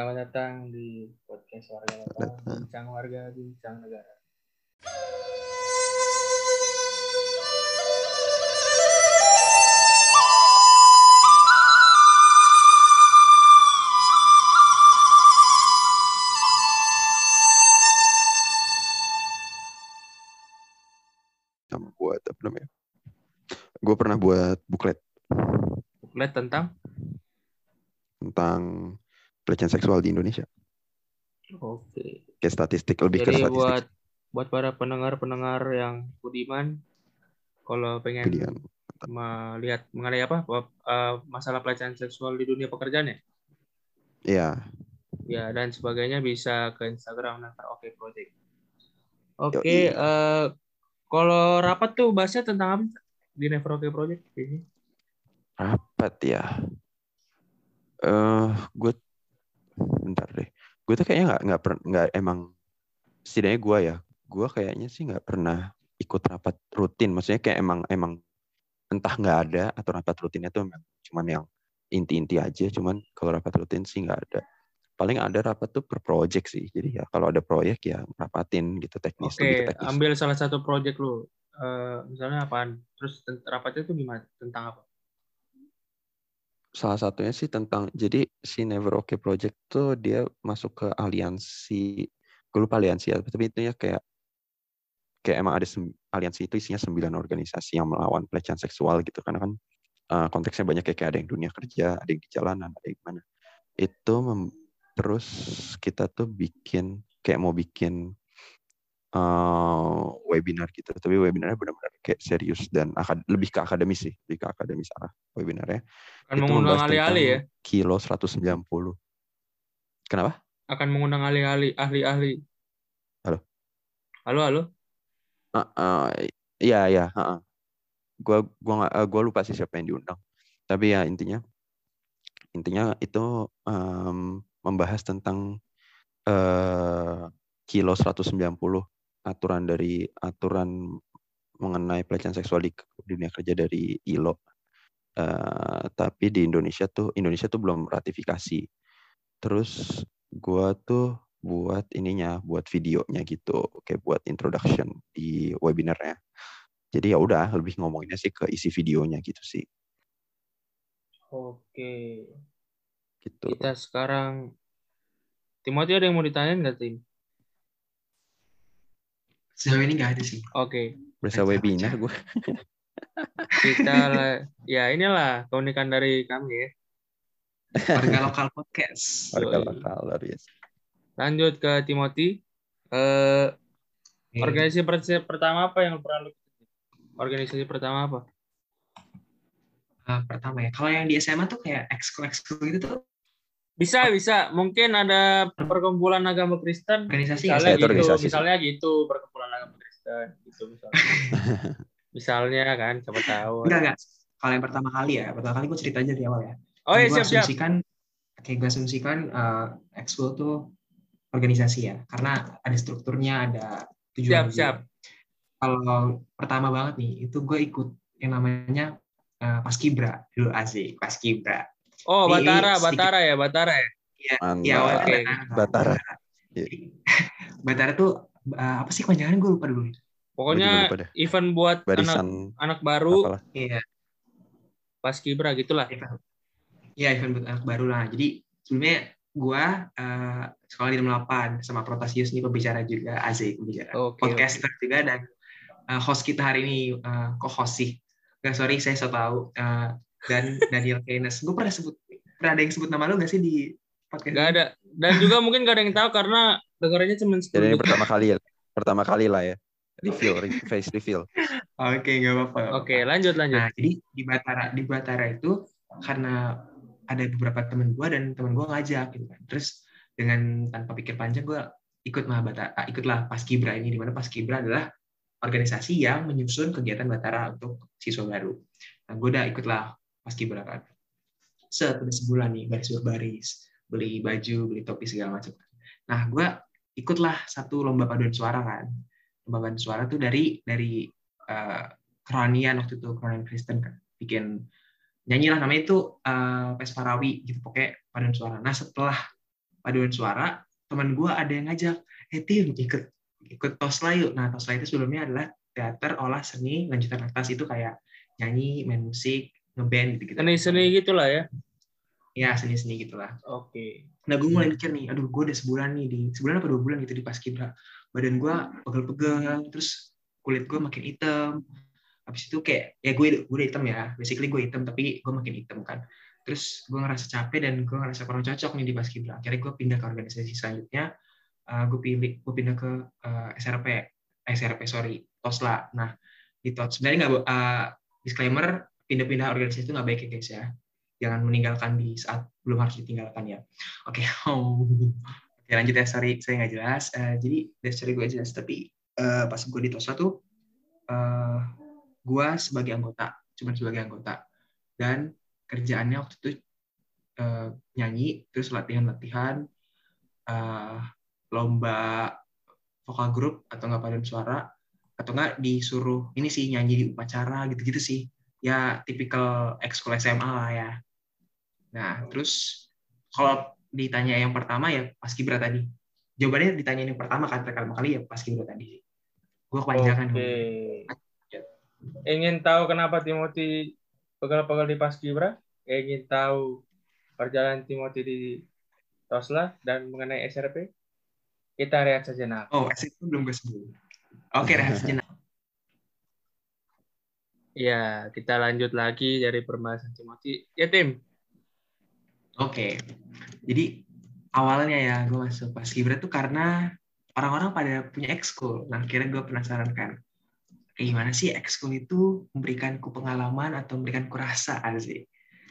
Selamat datang di podcast warga lokal, bincang warga, bincang negara. sama buat apa namanya? Gue pernah buat buklet. Buklet tentang? Tentang pelecehan seksual di Indonesia Oke. kayak statistik lebih ke Jadi statistik buat buat para pendengar-pendengar yang budiman, kalau pengen Kemudian, melihat mengenai apa eh, masalah pelecehan seksual di dunia pekerjaan ya, iya ya dan sebagainya bisa ke Instagram Never Oke Project. Oke, Yoi. eh, kalau rapat tuh bahasnya tentang apa di Never Oke Project? Ini rapat ya eh gue bentar deh gue tuh kayaknya nggak nggak nggak emang setidaknya gue ya gue kayaknya sih nggak pernah ikut rapat rutin maksudnya kayak emang emang entah nggak ada atau rapat rutinnya tuh emang cuman yang inti-inti aja cuman kalau rapat rutin sih nggak ada paling ada rapat tuh per project sih jadi ya kalau ada proyek ya rapatin gitu teknis Oke, ke teknis ambil salah satu project lu. Eh, misalnya apaan? Terus rapatnya itu gimana? Tentang apa? Salah satunya sih tentang jadi si Never Okay Project tuh dia masuk ke aliansi gue lupa aliansi apa tapi itu ya kayak kayak emang ada aliansi itu isinya sembilan organisasi yang melawan pelecehan seksual gitu karena kan eh, konteksnya banyak kayak, kayak ada yang dunia kerja ada yang di jalanan ada yang mana. Itu terus kita tuh bikin kayak mau bikin eh, webinar gitu tapi webinarnya benar-benar kayak serius dan akad- lebih ke akademis sih lebih ke akademis arah webinarnya Akan itu mengundang ahli-ahli ya? Kilo 190. Kenapa? Akan mengundang ahli-ahli, ahli-ahli. Halo? Halo, halo. Uh, uh, iya, iya. Uh, gua gua nggak, uh, gua lupa sih siapa yang diundang. Tapi ya intinya, intinya itu em, membahas tentang eh Kilo 190 aturan dari aturan mengenai pelecehan seksual di dunia kerja dari ILO. Eh, tapi di Indonesia tuh Indonesia tuh belum ratifikasi. Terus gua tuh buat ininya, buat videonya gitu, kayak buat introduction di webinarnya. Jadi ya udah lebih ngomonginnya sih ke isi videonya gitu sih, Oke. gitu. Kita sekarang Timothy ada yang mau ditanyain nggak, Tim? Sejauh ini nggak ada sih. Oke. Berasa Baca, webinar gue. Kita ya inilah keunikan dari kami ya. Warga lokal podcast. Warga lokal luar biasa. Lanjut ke Timothy. Eh Oke. organisasi per- pertama apa yang pernah lu Organisasi pertama apa? Eh, pertama ya, kalau yang di SMA tuh kayak ekskul ekskul gitu tuh Bisa, bisa. Mungkin ada perkumpulan agama Kristen. organisasi Misalnya sih? gitu, organisasi misalnya gitu perkumpulan agama Kristen gitu misalnya. misalnya kan, siapa tahu. Enggak enggak. Kalau yang pertama kali ya, pertama kali gue cerita aja dari awal ya. Oh ya Gue siap siap. asumsikan, kayak gue asumsikan eh, ekskul tuh organisasi ya, karena ada strukturnya, ada tujuan. Siap siap. Kalau pertama banget nih, itu gue ikut yang namanya eh, Paskibra dulu asik Paskibra. Oh Ini Batara, sedikit- Batara ya, Batara ya. Ya awalnya Oke. ada- Batara. Batara tuh eh, apa sih kepanjangannya gue lupa dulu. Pokoknya lupa deh. event buat anak Barisan anak baru apalah. Iya. pas kibra gitulah. event ya event buat anak baru lah jadi sebelumnya gua eh, sekolah di 68 sama Protasius nih pembicara juga asik pembicara Oke. podcaster juga dan eh, host kita hari ini eh, kok host sih nggak sorry saya so tahu Eh, dan Daniel Keynes gue pernah sebut pernah ada yang sebut nama lu nggak sih di podcast Gak ini? ada. Dan juga mungkin gak ada yang tahu karena dengarnya cuma Jadi ini 10 pertama kali ya. Pertama kali lah ya. Reveal, re- face reveal. oke nggak apa-apa nggak Oke, apa-apa. lanjut lanjut. Nah, jadi di Batara di Batara itu karena ada beberapa teman gue dan teman gue ngajak gitu kan. Terus dengan tanpa pikir panjang gue ikut lah Batara, ah, ikutlah Paskibra ini di mana Paskibra adalah organisasi yang menyusun kegiatan Batara untuk siswa baru. Nah, gue udah ikutlah Paskibra kan. Set, udah sebulan nih baris berbaris, beli baju, beli topi segala macam. Nah, gue ikutlah satu lomba paduan suara kan. Lomba paduan suara tuh dari dari eh, keranian waktu itu keranian Kristen kan bikin nyanyi lah namanya itu uh, Pesparawi gitu pokoknya paduan suara nah setelah paduan suara teman gue ada yang ngajak eh tim ikut ikut tosla yuk nah tosla itu sebelumnya adalah teater olah seni lanjutan atas itu kayak nyanyi main musik ngeband gitu gitu Seni-seni gitulah ya. ya seni seni gitulah Oke. Nah, gue mulai mikir nih, aduh gue udah sebulan nih di sebulan apa dua bulan gitu di paskibra. Badan gue pegel-pegel, terus kulit gue makin hitam. Habis itu kayak ya gue gue udah hitam ya, basically gue hitam tapi gue makin hitam kan. Terus gue ngerasa capek dan gue ngerasa kurang cocok nih di paskibra. Akhirnya gue pindah ke organisasi selanjutnya. Eh, gue pilih gue pindah ke eh, SRP, eh, SRP sorry, Tosla. Nah di Tos sebenarnya nggak eh, disclaimer pindah-pindah organisasi itu nggak baik ya guys ya. Jangan meninggalkan di saat belum harus ditinggalkan ya. Oke, Oke, lanjut ya. Sorry, saya nggak jelas. Eh, jadi, dari story gue jelas. Tapi eh, pas gue di Tosla tuh, eh, gue sebagai anggota, cuma sebagai anggota. Dan kerjaannya waktu itu eh, nyanyi, terus latihan-latihan, eh, lomba vokal grup atau nggak paduan suara, atau nggak disuruh ini sih nyanyi di upacara gitu-gitu sih. Ya, tipikal ekskul SMA lah ya. Nah, terus kalau ditanya yang pertama ya pas kibra tadi. Jawabannya ditanya yang pertama kan pertama kali ya pas kibra tadi. Gue kepanjangan. Oke. Ingin tahu kenapa Timothy pegal-pegal di Paskibra? Ingin tahu perjalanan Timothy di Tosla dan mengenai SRP? Kita lihat sejenak. Oh, itu belum gue sebut. Oke, rehat sejenak. Ya, kita lanjut lagi dari perbahasan Timothy. Ya, Tim. Oke. Jadi awalnya ya gue masuk pas kibra tuh karena orang-orang pada punya ekskul. Nah, akhirnya gue penasaran kan. Kayak gimana sih ekskul itu memberikanku pengalaman atau memberikanku rasa sih.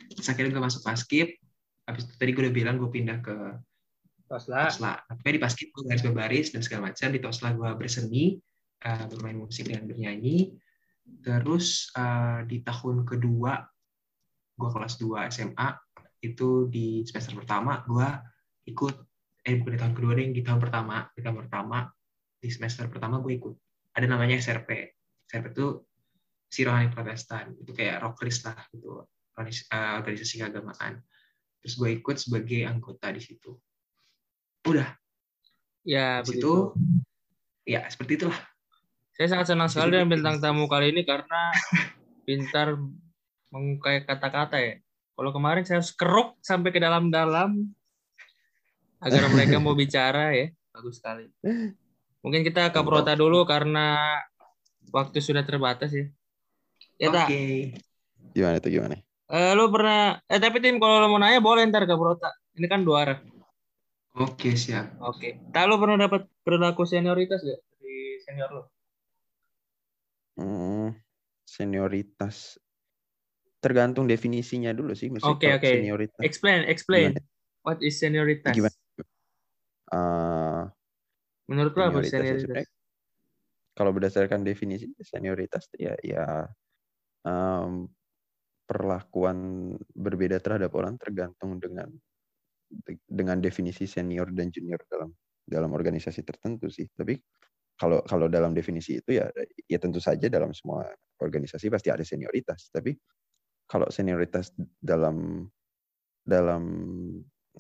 Terus akhirnya gue masuk paskib. Habis itu tadi gue udah bilang gue pindah ke Tosla. Tosla. Tapi di Paskib gue garis berbaris dan segala macam. Di Tosla gue berseni, eh, bermain musik dan bernyanyi. Terus eh, di tahun kedua, gue kelas 2 SMA, itu di semester pertama gue ikut, eh bukan di tahun kedua deh, di tahun pertama. Di tahun pertama, di semester pertama gue ikut. Ada namanya SRP. SRP itu si rohani protestan. Itu kayak rocklist lah, gitu. Eh, organisasi keagamaan. Terus gue ikut sebagai anggota di situ udah Ya, Habis begitu. itu ya seperti itulah Saya sangat senang sekali dengan bintang tamu kali ini karena pintar mengukai kata-kata ya. Kalau kemarin saya harus keruk sampai ke dalam-dalam agar mereka mau bicara ya. Bagus sekali. Mungkin kita ke Prota dulu karena waktu sudah terbatas ya. Ya oke tak. Gimana tuh gimana? Eh, lu pernah eh tapi tim kalau lu mau nanya boleh ntar ke Prota. Ini kan dua arah. oke siap Oke. Tak lu pernah dapat perilaku senioritas gak dari senior lu? Hmm, senioritas tergantung definisinya dulu sih. Oke, oke. Senioritas. Explain, explain. Gimana? What is senioritas? Gimana? Eh, Menurut lu apa senioritas ya kalau berdasarkan definisi senioritas ya ya em, perlakuan berbeda terhadap orang tergantung dengan dengan definisi senior dan junior dalam dalam organisasi tertentu sih. Tapi kalau kalau dalam definisi itu ya ya tentu saja dalam semua organisasi pasti ada senioritas. Tapi kalau senioritas dalam dalam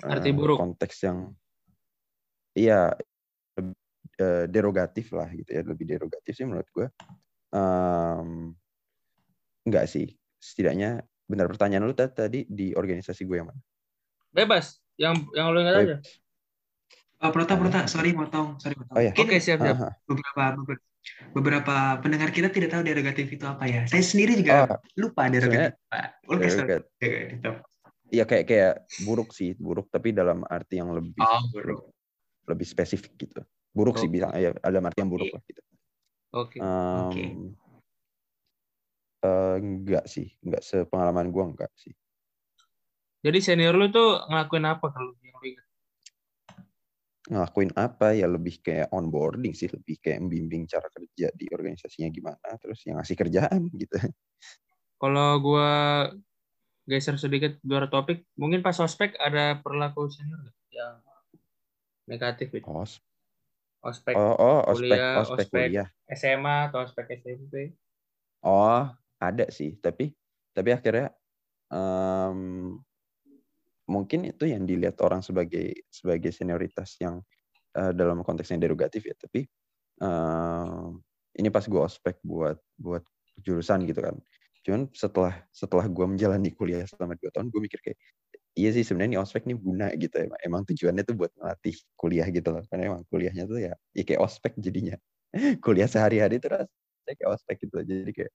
Arti eh, buruk. konteks yang iya eh, derogatif lah gitu ya lebih derogatif sih menurut gue Em, enggak sih setidaknya benar pertanyaan lu ta- tadi di organisasi gue yang mana Bebas. Yang yang lu ingat aja. Oh, prota prota sorry motong sorry motong Oh, ya. Mungkin Oke, siap, siap. Aha. beberapa beberapa beberapa pendengar kita tidak tahu derogatif itu apa ya saya sendiri juga Oh, lupa derogatif Derogatif. Iya kayak kayak buruk sih buruk tapi dalam arti yang lebih oh bro lebih spesifik gitu buruk sih Oke. bilang ya ada arti yang buruk Oke. lah gitu Oke. Em, Oke. eh, enggak sih enggak sepengalaman gue enggak sih Jadi senior lu tuh ngelakuin apa kalau yang lu ingat? Ngelakuin apa ya lebih kayak onboarding sih lebih kayak membimbing cara kerja di organisasinya gimana terus yang ngasih kerjaan gitu Kalau gua geser sedikit luar topik, mungkin pas ospek ada perilaku senior yang negatif gitu. oh Ospek oh oh ospek kuliah, ospek ospek. kuliah SMA atau ospek SMP. Oh, ada sih, tapi tapi akhirnya em, mungkin itu yang dilihat orang sebagai sebagai senioritas yang uh, dalam konteks yang derogatif ya tapi uh, ini pas gue ospek buat buat jurusan gitu kan. Cuman setelah setelah gue menjalani kuliah selama dua tahun gue mikir kayak iya sih sebenarnya ini ospek nih guna gitu emang, emang tujuannya tuh buat melatih kuliah gitu loh. Karena emang kuliahnya tuh ya, ya kayak ospek jadinya. Kuliah sehari-hari rasanya kayak ospek gitu jadi kayak